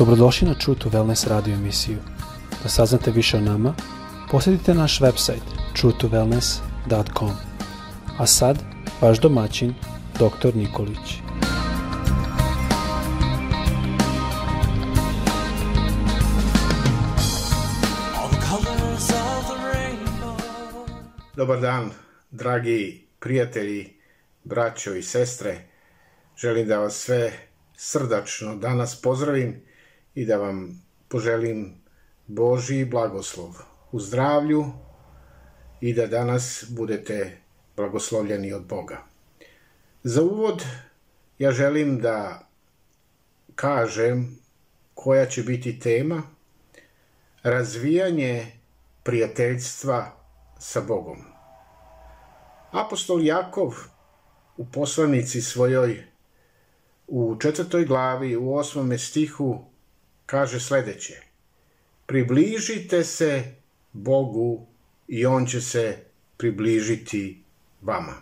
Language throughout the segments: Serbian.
Dobrodošli na True to Wellness radio emisiju. Da saznate više o nama, posjetite naš website truetowellness.com. A sad, vaš domaćin, dr. Nikolić. Dobar dan, dragi prijatelji, braćo i sestre. Želim da vas sve srdačno danas pozdravim i da vam poželim Boži blagoslov u zdravlju i da danas budete blagoslovljeni od Boga. Za uvod ja želim da kažem koja će biti tema razvijanje prijateljstva sa Bogom. Apostol Jakov u poslanici svojoj u četvrtoj glavi u osmome stihu kaže sledeće. Približite se Bogu i On će se približiti vama.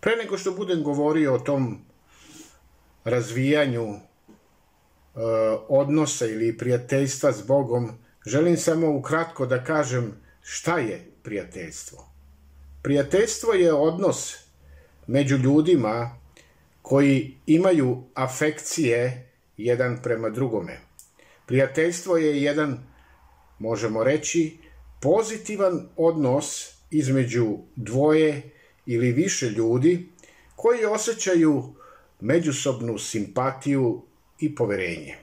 Pre nego što budem govorio o tom razvijanju e, odnosa ili prijateljstva s Bogom, želim samo ukratko da kažem šta je prijateljstvo. Prijateljstvo je odnos među ljudima koji imaju afekcije jedan prema drugome. Prijateljstvo je jedan, možemo reći, pozitivan odnos između dvoje ili više ljudi koji osjećaju međusobnu simpatiju i poverenje.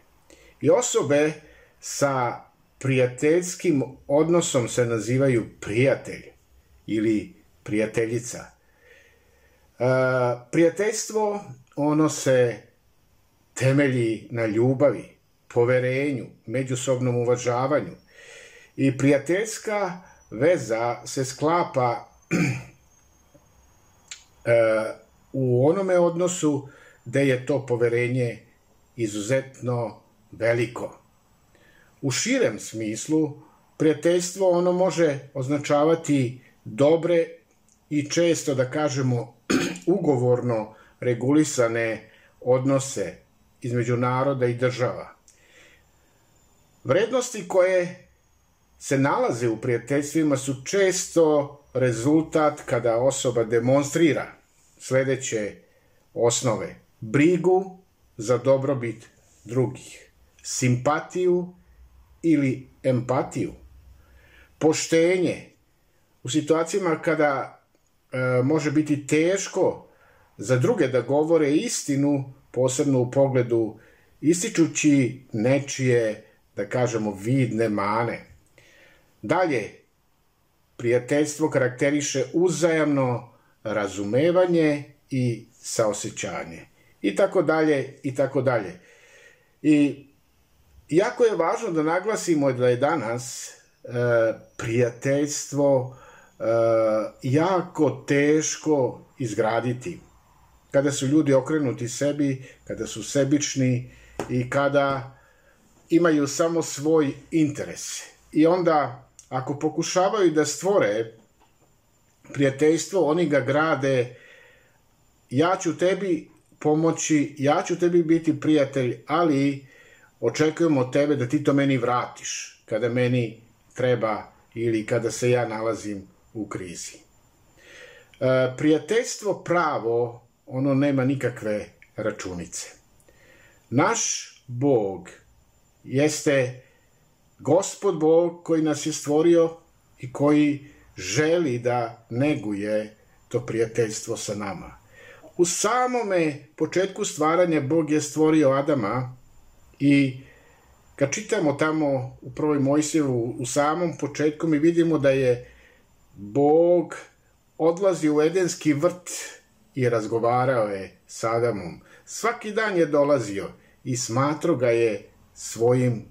I osobe sa prijateljskim odnosom se nazivaju prijatelj ili prijateljica. E, prijateljstvo, ono se temelji na ljubavi, poverenju, međusobnom uvažavanju. I prijateljska veza se sklapa e, u onome odnosu gde je to poverenje izuzetno veliko. U širem smislu, prijateljstvo ono može označavati dobre i često, da kažemo, ugovorno regulisane odnose između naroda i država. Vrednosti koje se nalaze u prijateljstvima su često rezultat kada osoba demonstrira sledeće osnove. Brigu za dobrobit drugih, simpatiju ili empatiju, poštenje u situacijama kada e, može biti teško za druge da govore istinu, posebno u pogledu ističući nečije, da kažemo, vidne mane. Dalje, prijateljstvo karakteriše uzajamno razumevanje i saosećanje. I tako dalje, i tako dalje. I jako je važno da naglasimo da je danas e, prijateljstvo e, jako teško izgraditi. Kada su ljudi okrenuti sebi, kada su sebični i kada imaju samo svoj interes. I onda, ako pokušavaju da stvore prijateljstvo, oni ga grade ja ću tebi pomoći, ja ću tebi biti prijatelj, ali očekujem od tebe da ti to meni vratiš kada meni treba ili kada se ja nalazim u krizi. E, prijateljstvo pravo, ono nema nikakve računice. Naš Bog jeste gospod Bog koji nas je stvorio i koji želi da neguje to prijateljstvo sa nama. U samome početku stvaranja Bog je stvorio Adama i kad čitamo tamo u prvoj Mojsijevu u samom početku mi vidimo da je Bog odlazi u Edenski vrt i razgovarao je s Adamom. Svaki dan je dolazio i smatro ga je svojim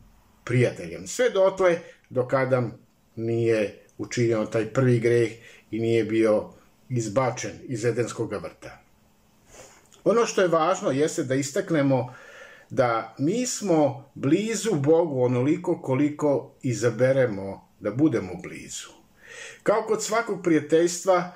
prijateljem. Sve dotle dok Adam nije učinio taj prvi greh i nije bio izbačen iz Edenskog vrta. Ono što je važno jeste da istaknemo da mi smo blizu Bogu onoliko koliko izaberemo da budemo blizu. Kao kod svakog prijateljstva,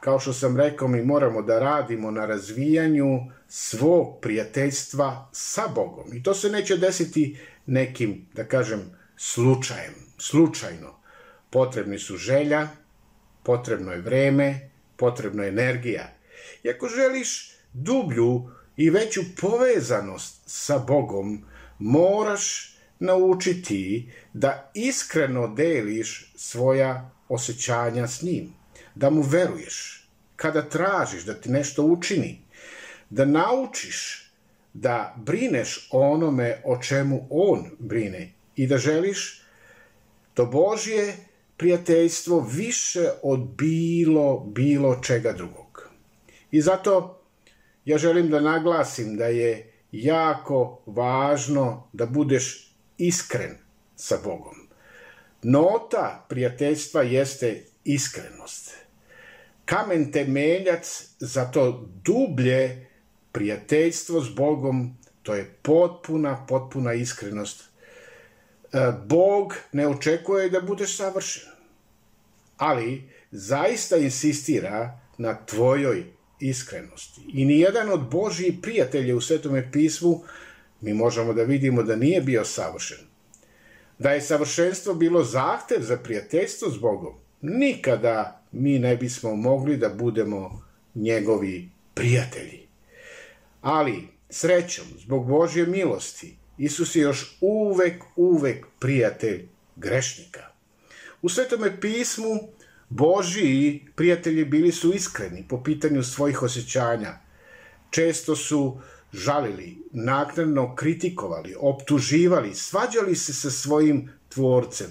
kao što sam rekao, mi moramo da radimo na razvijanju svog prijateljstva sa Bogom. I to se neće desiti nekim, da kažem, slučajem, slučajno. Potrebni su želja, potrebno je vreme, potrebna je energija. I ako želiš dublju i veću povezanost sa Bogom, moraš naučiti da iskreno deliš svoja osjećanja s njim, da mu veruješ, kada tražiš da ti nešto učini, da naučiš da brineš o onome o čemu on brine i da želiš to Božje prijateljstvo više od bilo, bilo čega drugog. I zato ja želim da naglasim da je jako važno da budeš iskren sa Bogom. Nota prijateljstva jeste iskrenost. Kamen temeljac za to dublje prijateljstvo s Bogom, to je potpuna, potpuna iskrenost. E, Bog ne očekuje da budeš savršen, ali zaista insistira na tvojoj iskrenosti. I nijedan od Božjih prijatelja u Svetome pismu mi možemo da vidimo da nije bio savršen. Da je savršenstvo bilo zahtev za prijateljstvo s Bogom, nikada mi ne bismo mogli da budemo njegovi prijatelji. Ali, srećom, zbog Božje milosti, Isus je još uvek, uvek prijatelj grešnika. U Svetome pismu Božiji prijatelji bili su iskreni po pitanju svojih osjećanja. Često su žalili, naknadno kritikovali, optuživali, svađali se sa svojim tvorcem.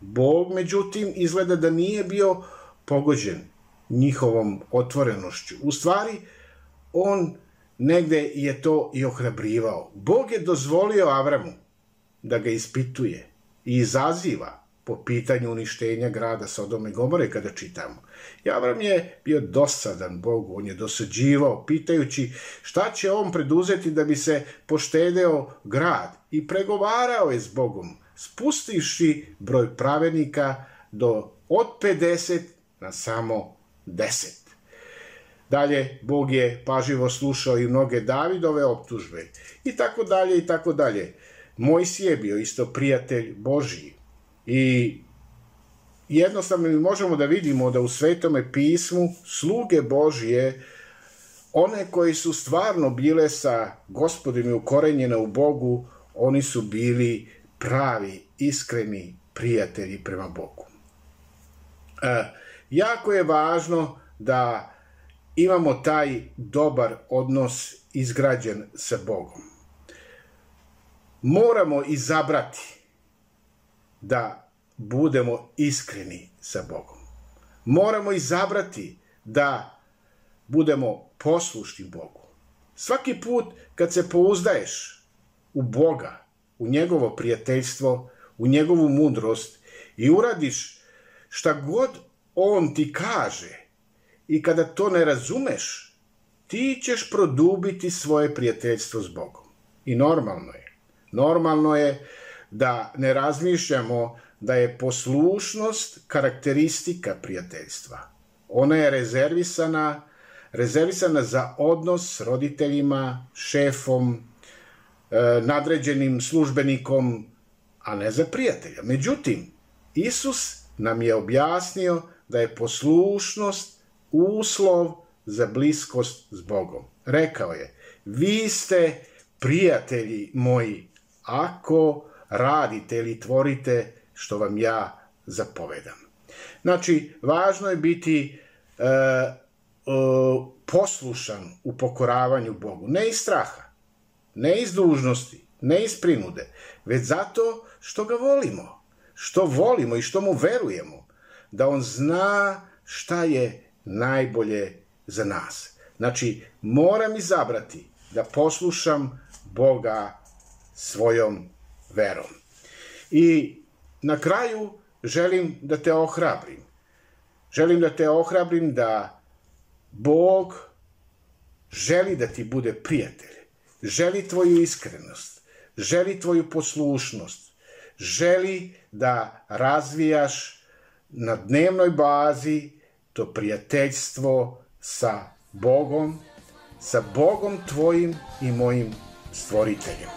Bog, međutim, izgleda da nije bio pogođen njihovom otvorenošću. U stvari, on negde je to i ohrabrivao. Bog je dozvolio Avramu da ga ispituje i izaziva po pitanju uništenja grada Sodome i Gomore kada čitamo. I Avram je bio dosadan Bogu, on je dosađivao, pitajući šta će on preduzeti da bi se poštedeo grad i pregovarao je s Bogom, spustiši broj pravednika do od 50 na samo 10. Dalje, Bog je paživo slušao i mnoge Davidove optužbe i tako dalje i tako dalje. Mojsije je bio isto prijatelj Božiji I jednostavno mi možemo da vidimo da u Svetome pismu sluge Božije, one koji su stvarno bile sa gospodim i ukorenjene u Bogu, oni su bili pravi, iskreni prijatelji prema Bogu. E, jako je važno da imamo taj dobar odnos izgrađen sa Bogom. Moramo izabrati da budemo iskreni sa Bogom. Moramo izabrati da budemo poslušni Bogu. Svaki put kad se pouzdaješ u Boga, u njegovo prijateljstvo, u njegovu mudrost i uradiš šta god on ti kaže i kada to ne razumeš, ti ćeš produbiti svoje prijateljstvo s Bogom. I normalno je. Normalno je da ne razmišljamo da je poslušnost karakteristika prijateljstva. Ona je rezervisana, rezervisana za odnos s roditeljima, šefom, e, nadređenim službenikom, a ne za prijatelja. Međutim, Isus nam je objasnio da je poslušnost uslov za bliskost s Bogom. Rekao je, vi ste prijatelji moji, ako radite ili tvorite što vam ja zapovedam. Znači, važno je biti e, e, poslušan u pokoravanju Bogu. Ne iz straha, ne iz dužnosti, ne iz prinude, već zato što ga volimo, što volimo i što mu verujemo, da on zna šta je najbolje za nas. Znači, moram izabrati da poslušam Boga svojom verom. I na kraju želim da te ohrabrim. Želim da te ohrabrim da Bog želi da ti bude prijatelj, želi tvoju iskrenost, želi tvoju poslušnost, želi da razvijaš na dnevnoj bazi to prijateljstvo sa Bogom, sa Bogom tvojim i mojim stvoriteljem.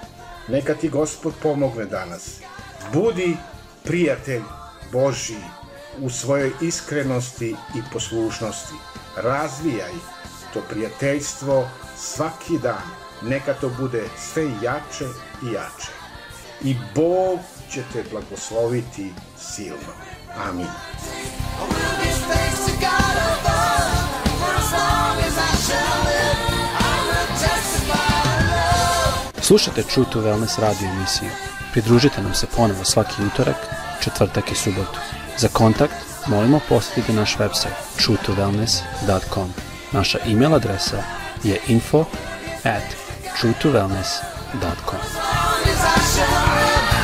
Neka ti Gospod pomogne danas. Budi prijatelj Božiji u svojoj iskrenosti i poslušnosti. Razvijaj to prijateljstvo svaki dan. Neka to bude sve jače i jače. I Bog će te blagosloviti silno. Amin. Slušajte True to Wellness radio emisiju. Pridružite nam se ponovo svaki utorak, četvrtak i subotu. Za kontakt molimo posjetiti naš website truetowellness.com. Naša e-mail adresa je info at truetowellness.com. I shall live.